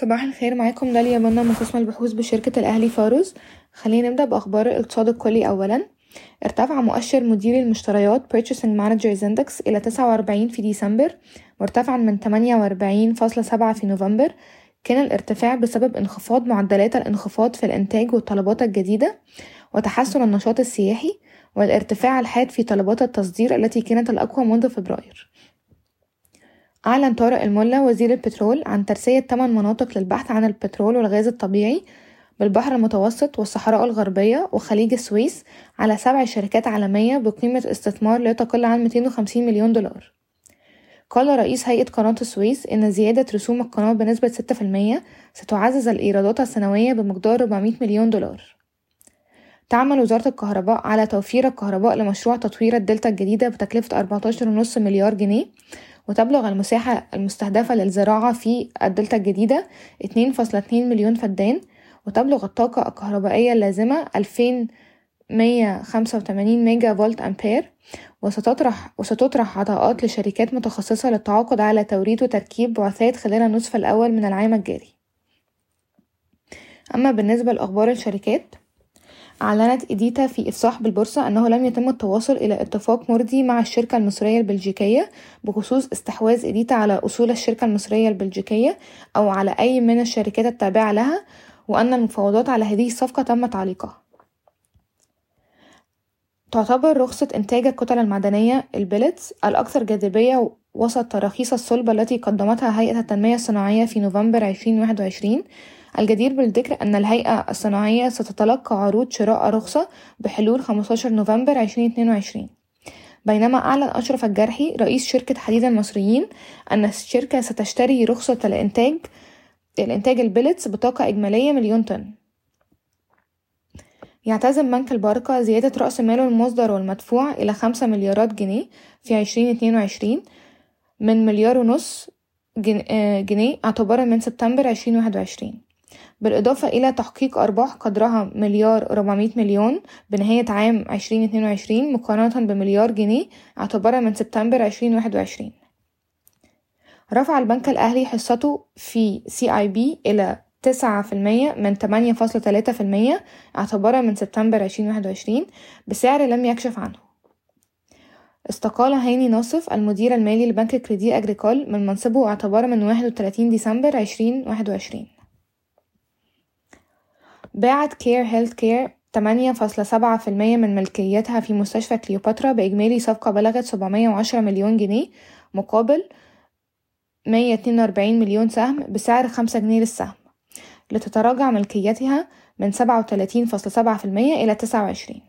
صباح الخير معاكم داليا منى من قسم البحوث بشركة الأهلي فاروس خلينا نبدأ بأخبار الاقتصاد الكلي أولا. ارتفع مؤشر مديري المشتريات Purchasing Managers Index إلى 49 في ديسمبر مرتفعا من 48.7 في نوفمبر. كان الارتفاع بسبب انخفاض معدلات الانخفاض في الإنتاج والطلبات الجديدة وتحسن النشاط السياحي والارتفاع الحاد في طلبات التصدير التي كانت الأقوى منذ فبراير. أعلن طارق الملا وزير البترول عن ترسية 8 مناطق للبحث عن البترول والغاز الطبيعي بالبحر المتوسط والصحراء الغربية وخليج السويس على سبع شركات عالمية بقيمة استثمار لا تقل عن 250 مليون دولار. قال رئيس هيئة قناة السويس إن زيادة رسوم القناة بنسبة 6% ستعزز الإيرادات السنوية بمقدار 400 مليون دولار. تعمل وزارة الكهرباء على توفير الكهرباء لمشروع تطوير الدلتا الجديدة بتكلفة 14.5 مليار جنيه وتبلغ المساحة المستهدفة للزراعة في الدلتا الجديدة 2.2 مليون فدان وتبلغ الطاقة الكهربائية اللازمة 2185 ميجا فولت أمبير وستطرح وستطرح عطاءات لشركات متخصصة للتعاقد على توريد وتركيب بعثات خلال النصف الأول من العام الجاري. أما بالنسبة لأخبار الشركات أعلنت إيديتا في إفصاح بالبورصة أنه لم يتم التوصل إلى اتفاق مرضي مع الشركة المصرية البلجيكية بخصوص استحواذ إيديتا على أصول الشركة المصرية البلجيكية أو على أي من الشركات التابعة لها وأن المفاوضات على هذه الصفقة تم تعليقها. تعتبر رخصة إنتاج الكتل المعدنية ال billets الأكثر جاذبية وسط تراخيص الصلب التي قدمتها هيئة التنمية الصناعية في نوفمبر 2021 الجدير بالذكر أن الهيئة الصناعية ستتلقى عروض شراء رخصة بحلول 15 نوفمبر 2022 بينما أعلن أشرف الجرحي رئيس شركة حديد المصريين أن الشركة ستشتري رخصة الإنتاج الإنتاج البلتس بطاقة إجمالية مليون طن. يعتزم بنك البركة زيادة رأس ماله المصدر والمدفوع إلى خمسة مليارات جنيه في عشرين اتنين وعشرين من مليار ونص جنيه اعتبارا من سبتمبر عشرين واحد وعشرين. بالإضافة إلى تحقيق أرباح قدرها مليار ربعمية مليون بنهاية عام عشرين اتنين وعشرين مقارنة بمليار جنيه اعتبارا من سبتمبر عشرين واحد وعشرين. رفع البنك الأهلي حصته في بي إلى تسعة في المية من تمانية فاصلة تلاتة في المية اعتبارا من سبتمبر عشرين واحد وعشرين بسعر لم يكشف عنه. استقال هاني ناصف المدير المالي لبنك كريدي أجريكول من منصبه اعتبارا من واحد وتلاتين ديسمبر عشرين واحد وعشرين. باعت Care Healthcare تمانية فاصلة سبعة في المية من ملكيتها في مستشفى كليوباترا بإجمالي صفقة بلغت سبعمية وعشرة مليون جنيه مقابل مية اتنين وأربعين مليون سهم بسعر خمسة جنيه للسهم لتتراجع ملكيتها من سبعة وتلاتين فاصلة سبعة في المية إلى تسعة وعشرين.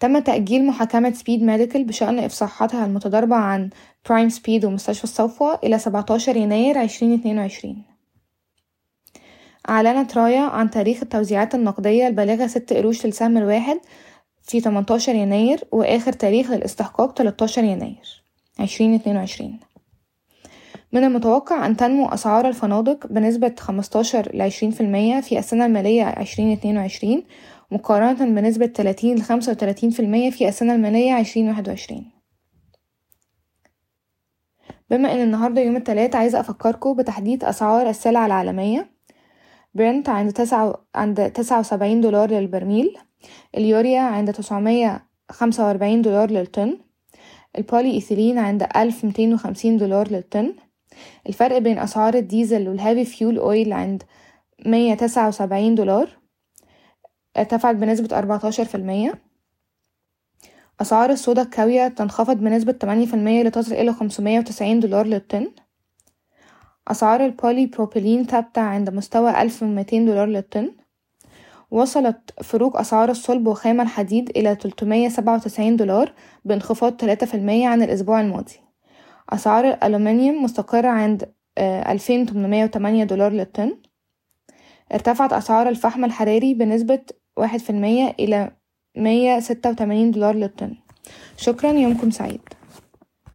تم تأجيل محاكمة Speed Medical بشأن إفصاحاتها المتضاربة عن Prime Speed ومستشفى الصفوة إلى سبعتاشر يناير عشرين اتنين وعشرين. أعلنت رايا عن تاريخ التوزيعات النقدية البالغة ست قروش للسهم الواحد في 18 يناير وآخر تاريخ للاستحقاق 13 يناير 2022 من المتوقع أن تنمو أسعار الفنادق بنسبة 15 ل 20% في السنة المالية 2022 مقارنة بنسبة 30 ل 35% في السنة المالية 2021 بما إن النهاردة يوم التلات عايزة أفكركم بتحديد أسعار السلع العالمية. برنت عند تسعة عند تسعة وسبعين دولار للبرميل. اليوريا عند تسعمية خمسة وأربعين دولار للطن. البولي إيثيلين عند ألف ميتين وخمسين دولار للطن. الفرق بين أسعار الديزل وال heavy fuel oil عند مية تسعة وسبعين دولار. ارتفعت بنسبة أربعتاشر في المية. أسعار الصودا الكاوية تنخفض بنسبة تمانية في المية لتصل إلى خمسمية وتسعين دولار للطن. أسعار البولي بروبيلين ثابتة عند مستوى ألف ومتين دولار للطن. وصلت فروق أسعار الصلب وخام الحديد إلى تلتمية سبعة وتسعين دولار بانخفاض تلاتة في المية عن الأسبوع الماضي. أسعار الألومنيوم مستقرة عند ألفين تمنمية وتمانية دولار للطن. ارتفعت أسعار الفحم الحراري بنسبة واحد في المية إلى مية ستة وتمانين دولار للطن. شكرا يومكم سعيد.